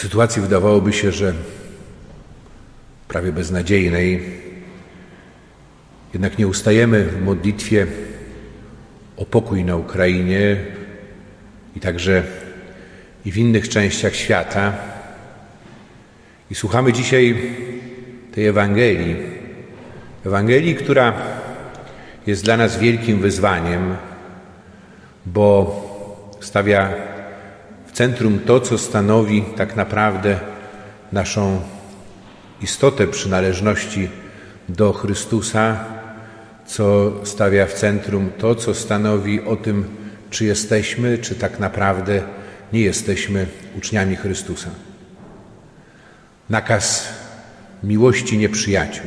W sytuacji wydawałoby się, że prawie beznadziejnej, jednak nie ustajemy w modlitwie o pokój na Ukrainie i także i w innych częściach świata. I słuchamy dzisiaj tej Ewangelii. Ewangelii, która jest dla nas wielkim wyzwaniem, bo stawia centrum to, co stanowi tak naprawdę naszą istotę przynależności do Chrystusa, co stawia w centrum to, co stanowi o tym, czy jesteśmy, czy tak naprawdę nie jesteśmy uczniami Chrystusa. Nakaz miłości nieprzyjaciół.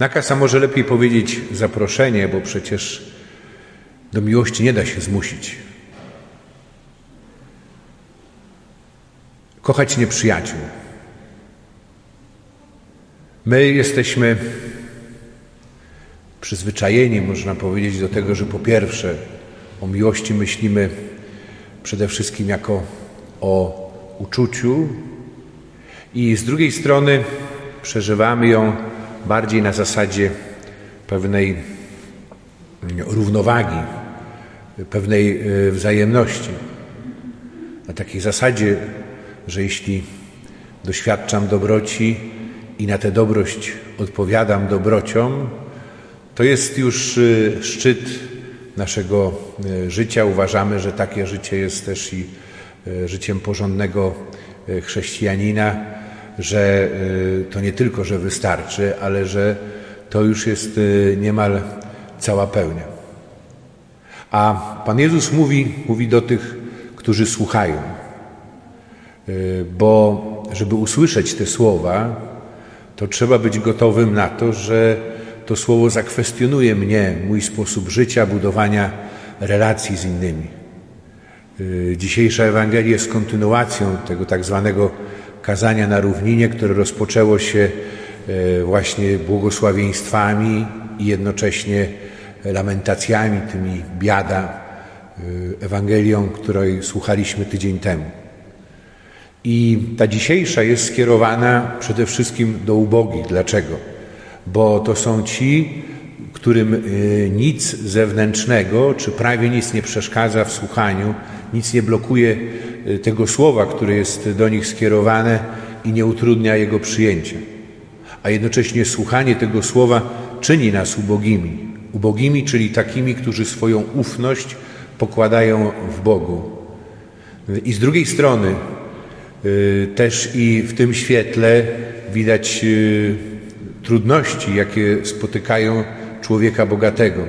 Nakaz, a może lepiej powiedzieć zaproszenie, bo przecież do miłości nie da się zmusić. Kochać nieprzyjaciół. My jesteśmy przyzwyczajeni, można powiedzieć, do tego, że po pierwsze o miłości myślimy przede wszystkim jako o uczuciu i z drugiej strony przeżywamy ją bardziej na zasadzie pewnej równowagi, pewnej e, wzajemności. Na takiej zasadzie, że jeśli doświadczam dobroci i na tę dobrość odpowiadam dobrocią, to jest już e, szczyt naszego e, życia. Uważamy, że takie życie jest też i życiem porządnego chrześcijanina, że to nie tylko, że wystarczy, ale że to już jest niemal cała pełnia. A Pan Jezus mówi, mówi do tych, którzy słuchają, y, bo żeby usłyszeć te słowa, to trzeba być gotowym na to, że to słowo zakwestionuje mnie, mój sposób życia, budowania relacji z innymi. Y, dzisiejsza Ewangelia jest kontynuacją tego tak zwanego kazania na równinie, które rozpoczęło się y, właśnie błogosławieństwami i jednocześnie lamentacjami, tymi biada, y, Ewangelią, której słuchaliśmy tydzień temu. I ta dzisiejsza jest skierowana przede wszystkim do ubogich. Dlaczego? Bo to są ci, którym y, nic zewnętrznego, czy prawie nic nie przeszkadza w słuchaniu, nic nie blokuje y, tego słowa, które jest do nich skierowane i nie utrudnia jego przyjęcia. A jednocześnie słuchanie tego słowa czyni nas ubogimi ubogimi, czyli takimi, którzy swoją ufność pokładają w Bogu. I z drugiej strony też i w tym świetle widać y, trudności, jakie spotykają człowieka bogatego,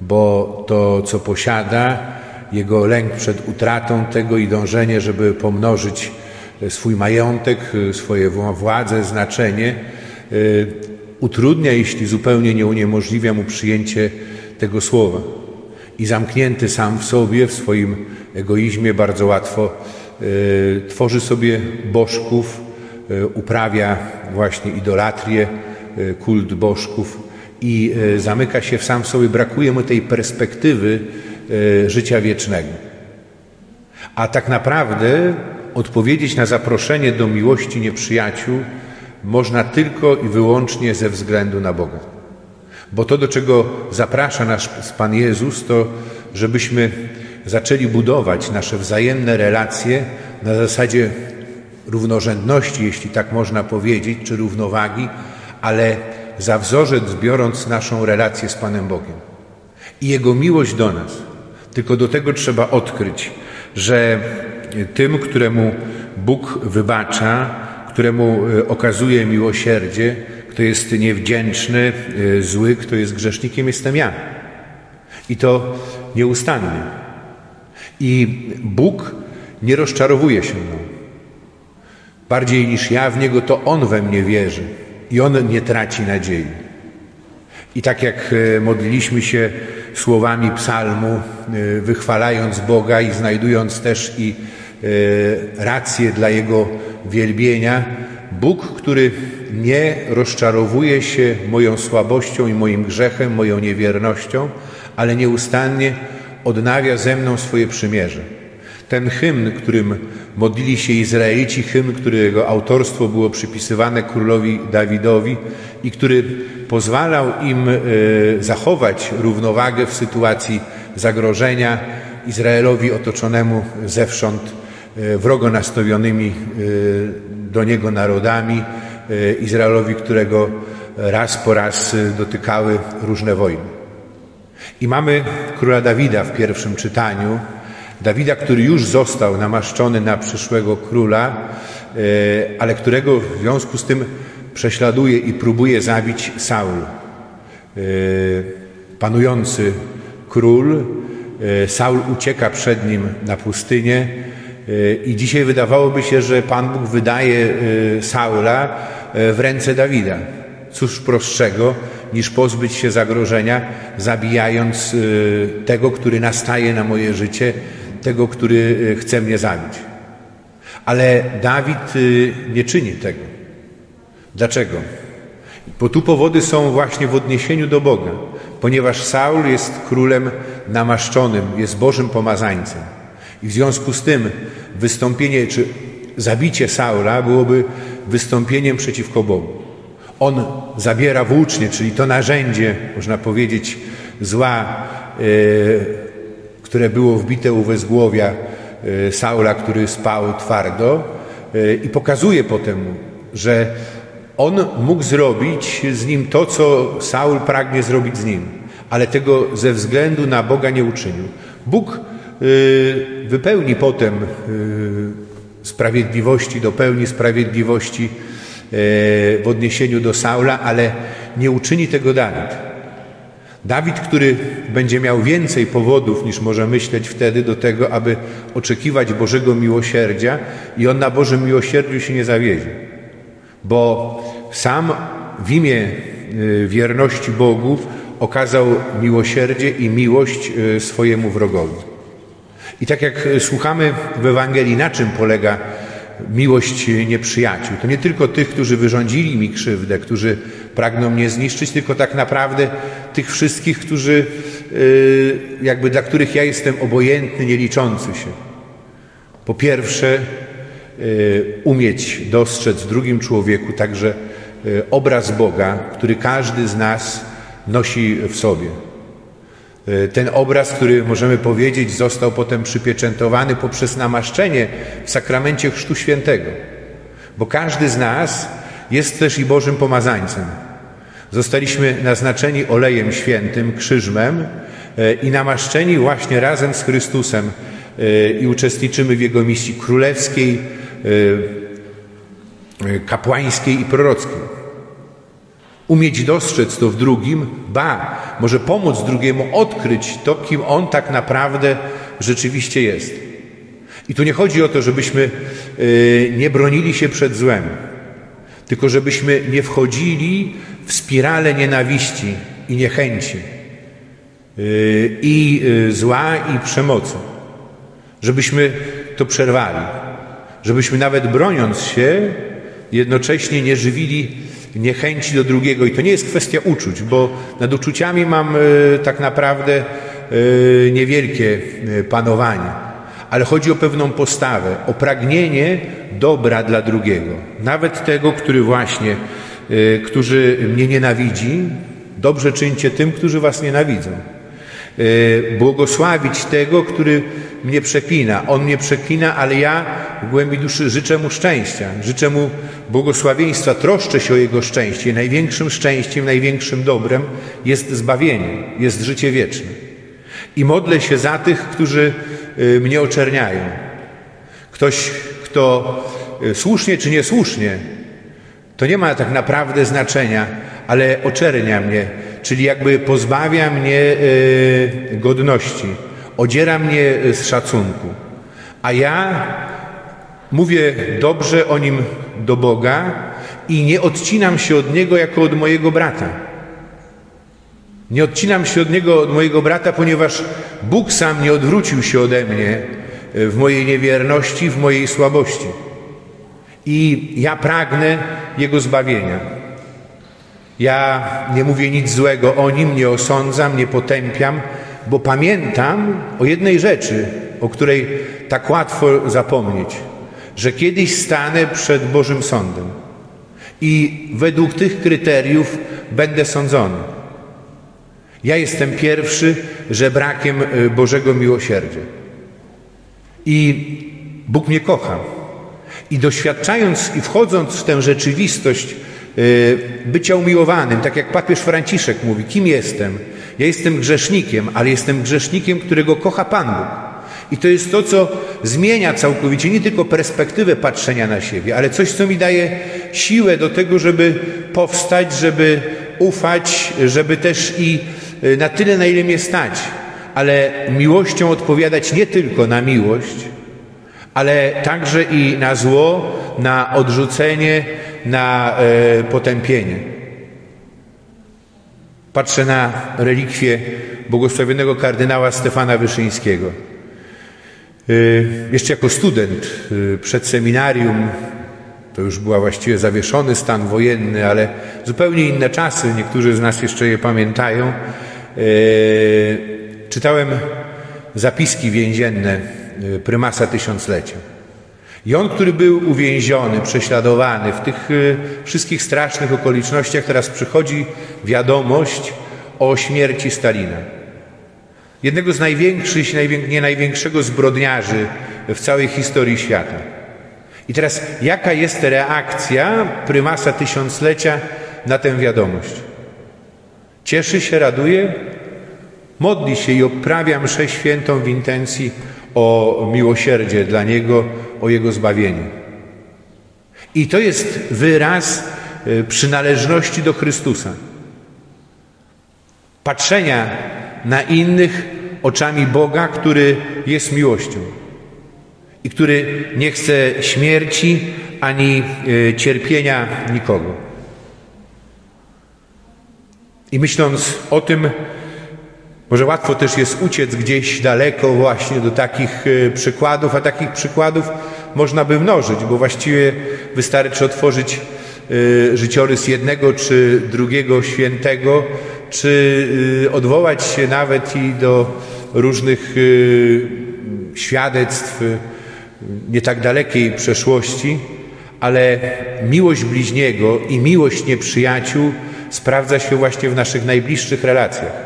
bo to, co posiada, jego lęk przed utratą tego i dążenie, żeby pomnożyć swój majątek, swoje władzę, znaczenie, y, utrudnia, jeśli zupełnie nie uniemożliwia mu przyjęcie tego słowa. I zamknięty sam w sobie, w swoim egoizmie, bardzo łatwo y, tworzy sobie bożków, y, uprawia właśnie idolatrię, y, kult bożków i zamyka się w sam sobie. Brakuje mu tej perspektywy życia wiecznego. A tak naprawdę odpowiedzieć na zaproszenie do miłości nieprzyjaciół można tylko i wyłącznie ze względu na Boga. Bo to, do czego zaprasza nasz Pan Jezus, to żebyśmy zaczęli budować nasze wzajemne relacje na zasadzie równorzędności, jeśli tak można powiedzieć, czy równowagi, ale za wzorzec biorąc naszą relację z Panem Bogiem i Jego miłość do nas. Tylko do tego trzeba odkryć, że tym, któremu Bóg wybacza, któremu e, okazuje miłosierdzie, kto jest niewdzięczny, e, zły, kto jest grzesznikiem, jestem ja. I to nieustannie. I Bóg nie rozczarowuje się mną. Bardziej niż ja w Niego, to On we mnie wierzy i On nie traci nadziei. I tak jak e, modliliśmy się słowami psalmu, wychwalając Boga i znajdując też i rację dla Jego wielbienia, Bóg, który nie rozczarowuje się moją słabością i moim grzechem, moją niewiernością, ale nieustannie odnawia ze mną swoje przymierze. ten hymn, którym modlili się Izraelici, hymn, którego autorstwo było przypisywane królowi Dawidowi i który pozwalał im e, zachować równowagę w sytuacji zagrożenia Izraelowi otoczonemu zewsząd e, wrogo nastawionymi e, do niego narodami, Izraelowi, którego raz po raz dotykały różne wojny. I mamy króla Dawida w pierwszym czytaniu, Dawida, który już został namaszczony na przyszłego króla, e, ale którego w związku z tym prześladuje i próbuje zabić Saul. E, panujący król, e, Saul ucieka przed nim na pustynię i dzisiaj wydawałoby się, że Pan Bóg wydaje Saula w ręce Dawida. Cóż prostszego niż pozbyć się zagrożenia, zabijając tego, który nastaje na moje życie, tego, który e, chce mnie zabić. Ale Dawid e, nie czyni tego. Dlaczego? Bo tu powody są właśnie w odniesieniu do Boga, ponieważ Saul jest królem namaszczonym, jest Bożym pomazańcem. I w związku z tym wystąpienie, czy zabicie Saula byłoby wystąpieniem przeciwko Bogu. On zabiera włócznie, czyli to narzędzie, można powiedzieć, zła, yy, które było wbite u wezgłowia e, Saula, który spał twardo e, i pokazuje potem, że on mógł zrobić z nim to, co Saul pragnie zrobić z nim, ale tego ze względu na Boga nie uczynił. Bóg e, wypełni potem sprawiedliwości, dopełni sprawiedliwości w odniesieniu do Saula, ale nie uczyni tego Dawid. Dawid, który będzie miał więcej powodów niż może myśleć wtedy do tego, aby oczekiwać Bożego miłosierdzia i on na Bożym miłosierdziu się nie zawiedzie. Bo sam w imię y, wierności Bogu okazał miłosierdzie i miłość y, swojemu wrogowi. I tak jak słuchamy w Ewangelii, na czym polega miłość nieprzyjaciół. To nie tylko tych, którzy wyrządzili mi krzywdę, którzy pragną mnie zniszczyć, tylko tak naprawdę tych wszystkich, którzy, y, jakby dla których ja jestem obojętny, nie liczący się. Po pierwsze, y, umieć dostrzec w drugim człowieku także y, obraz Boga, który każdy z nas nosi w sobie. E, ten obraz, który możemy powiedzieć, został potem przypieczętowany poprzez namaszczenie w sakramencie Chrztu Świętego. Bo każdy z nas jest też i Bożym pomazańcem. Zostaliśmy naznaczeni olejem świętym, krzyżmem e, i namaszczeni właśnie razem z Chrystusem e, i uczestniczymy w Jego misji królewskiej, kapłańskiej i prorockiej. Umieć dostrzec to w drugim, ba, może pomóc drugiemu odkryć to, kim on tak naprawdę rzeczywiście jest. I tu nie chodzi o to, żebyśmy y, nie bronili się przed złem, tylko żebyśmy nie wchodzili w spirale nienawiści i niechęci, y, i y, zła, i przemocy. Żebyśmy to przerwali. Żebyśmy nawet broniąc się, jednocześnie nie żywili niechęci do drugiego. I to nie jest kwestia uczuć, bo nad uczuciami mam e, tak naprawdę e, niewielkie e, panowanie. Ale chodzi o pewną postawę, o pragnienie dobra dla drugiego. Nawet tego, który właśnie, którzy mnie nienawidzi, dobrze czyńcie tym, którzy was nienawidzą. E, błogosławić tego, który mnie przeklina. On mnie przeklina, ale ja w głębi duszy życzę mu szczęścia, życzę mu błogosławieństwa, troszczę się o jego szczęście. Największym szczęściem, największym dobrem jest zbawienie, jest życie wieczne. I modlę się za tych, którzy e, mnie oczerniają. Ktoś, kto e, słusznie czy niesłusznie, to nie ma tak naprawdę znaczenia, ale oczernia mnie, czyli jakby pozbawia mnie e, godności, odziera mnie z szacunku. A ja mówię dobrze o nim do Boga i nie odcinam się od niego jako od mojego brata. Nie odcinam się od niego, od mojego brata, ponieważ Bóg sam nie odwrócił się ode mnie e, w mojej niewierności, w mojej słabości. I ja pragnę Jego zbawienia. Ja nie mówię nic złego o nim, nie osądzam, nie potępiam, bo pamiętam o jednej rzeczy, o której tak łatwo zapomnieć, że kiedyś stanę przed Bożym Sądem i według tych kryteriów będę sądzony. Ja jestem pierwszy żebrakiem y, Bożego miłosierdzia. I Bóg mnie kocha. I doświadczając i wchodząc w tę rzeczywistość bycia umiłowanym, tak jak papież Franciszek mówi, kim jestem? Ja jestem grzesznikiem, ale jestem grzesznikiem, którego kocha Pan Bóg. I to jest to, co zmienia całkowicie nie tylko perspektywę patrzenia na siebie, ale coś, co mi daje siłę do tego, żeby powstać, żeby ufać, żeby też i y, na tyle, na ile mnie stać, ale miłością odpowiadać nie tylko na miłość, ale także i na zło, na odrzucenie, na e, potępienie. Patrzę na relikwie błogosławionego kardynała Stefana Wyszyńskiego. E, jeszcze jako student e, przed seminarium, to już była właściwie zawieszony stan wojenny, ale zupełnie inne czasy, niektórzy z nas jeszcze je pamiętają. Czytałem zapiski więzienne prymasa tysiąclecia. I on, który był uwięziony, prześladowany w tych y, wszystkich strasznych okolicznościach, teraz przychodzi wiadomość o śmierci Stalina. Jednego z największych, nie największego zbrodniarzy w całej historii świata. I teraz jaka jest reakcja prymasa tysiąclecia na tę wiadomość? Cieszy się, raduje, modli się i odprawia mszę świętą w intencji o miłosierdzie dla Niego, o Jego zbawienie. I to jest wyraz e, przynależności do Chrystusa. Patrzenia na innych oczami Boga, który jest miłością i który nie chce śmierci ani e, cierpienia nikogo. I myśląc o tym, może łatwo też jest uciec gdzieś daleko właśnie do takich e, przykładów, a takich przykładów można by mnożyć, bo właściwie wystarczy otworzyć e, życiorys jednego czy drugiego świętego, czy e, odwołać się nawet i do różnych świadectw nie tak dalekiej przeszłości, ale miłość bliźniego i miłość nieprzyjaciół sprawdza się właśnie w naszych najbliższych relacjach.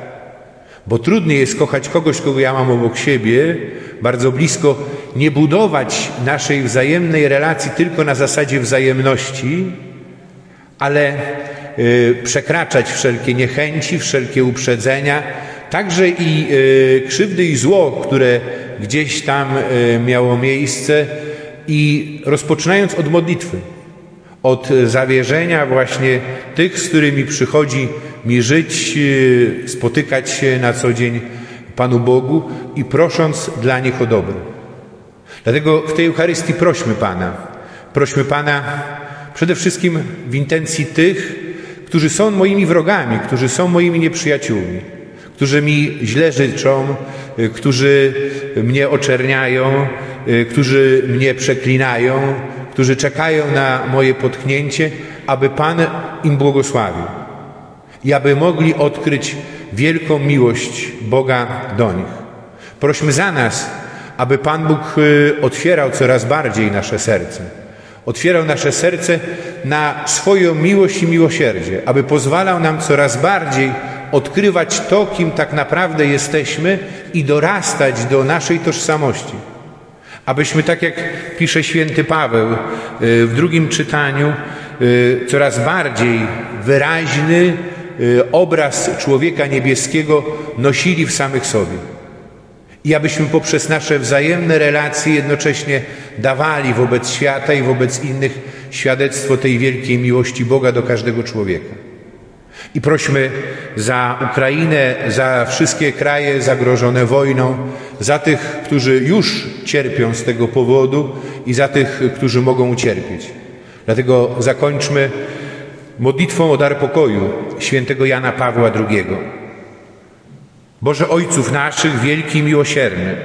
Bo trudniej jest kochać kogoś, kogo ja mam obok siebie, bardzo blisko, nie budować naszej wzajemnej relacji tylko na zasadzie wzajemności, ale y, przekraczać wszelkie niechęci, wszelkie uprzedzenia, także i y, krzywdy i zło, które gdzieś tam y, miało miejsce. I rozpoczynając od modlitwy, od zawierzenia właśnie tych, z którymi przychodzi mi żyć, e, spotykać się na co dzień Panu Bogu i prosząc dla nich o dobro. Dlatego w tej Eucharystii prośmy Pana. Prośmy Pana przede wszystkim w intencji tych, którzy są moimi wrogami, którzy są moimi nieprzyjaciółmi, którzy mi źle życzą, e, którzy mnie oczerniają, e, którzy mnie przeklinają, którzy czekają na moje potknięcie, aby Pan im błogosławił i aby mogli odkryć wielką miłość Boga do nich. Prośmy za nas, aby Pan Bóg y, otwierał coraz bardziej nasze serce. Otwierał nasze serce na swoją miłość i miłosierdzie, aby pozwalał nam coraz bardziej odkrywać to, kim tak naprawdę jesteśmy i dorastać do naszej tożsamości. Abyśmy, tak jak pisze święty Paweł y, w drugim czytaniu, y, coraz bardziej wyraźny, obraz człowieka niebieskiego nosili w samych sobie. I abyśmy poprzez nasze wzajemne relacje jednocześnie dawali wobec świata i wobec innych świadectwo tej wielkiej miłości Boga do każdego człowieka. I prośmy za Ukrainę, za wszystkie kraje zagrożone wojną, za tych, którzy już cierpią z tego powodu i za tych, którzy mogą ucierpieć. Dlatego zakończmy modlitwą o dar pokoju świętego Jana Pawła II. Boże Ojców naszych, wielki i miłosierny,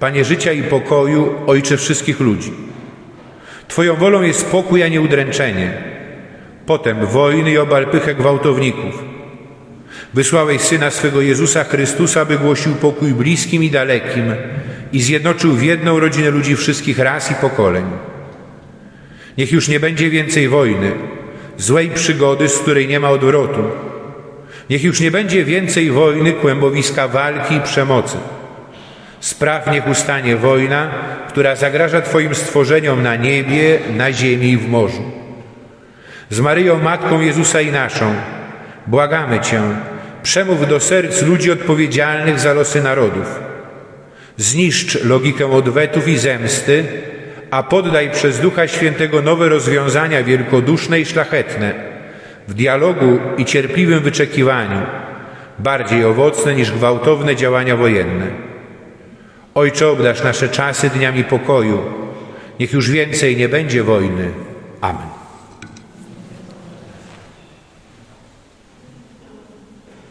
Panie życia i pokoju, Ojcze wszystkich ludzi. Twoją wolą jest spokój, a nie udręczenie. Potem wojny i obal pychę gwałtowników. Wysłałeś Syna swego Jezusa Chrystusa, by głosił pokój bliskim i dalekim i zjednoczył w jedną rodzinę ludzi wszystkich ras i pokoleń. Niech już nie będzie więcej wojny, złej przygody, z której nie ma odwrotu. Niech już nie będzie więcej wojny, kłębowiska walki i przemocy. Spraw niech ustanie wojna, która zagraża Twoim stworzeniom na niebie, na ziemi i w morzu. Z Maryją, Matką Jezusa i naszą, błagamy Cię, przemów do serc ludzi odpowiedzialnych za losy narodów. Zniszcz logikę odwetów i zemsty, a poddaj przez Ducha Świętego nowe rozwiązania wielkoduszne i szlachetne, w dialogu i cierpliwym wyczekiwaniu, bardziej owocne niż gwałtowne działania wojenne. Ojcze, obdasz nasze czasy dniami pokoju. Niech już więcej nie będzie wojny. Amen.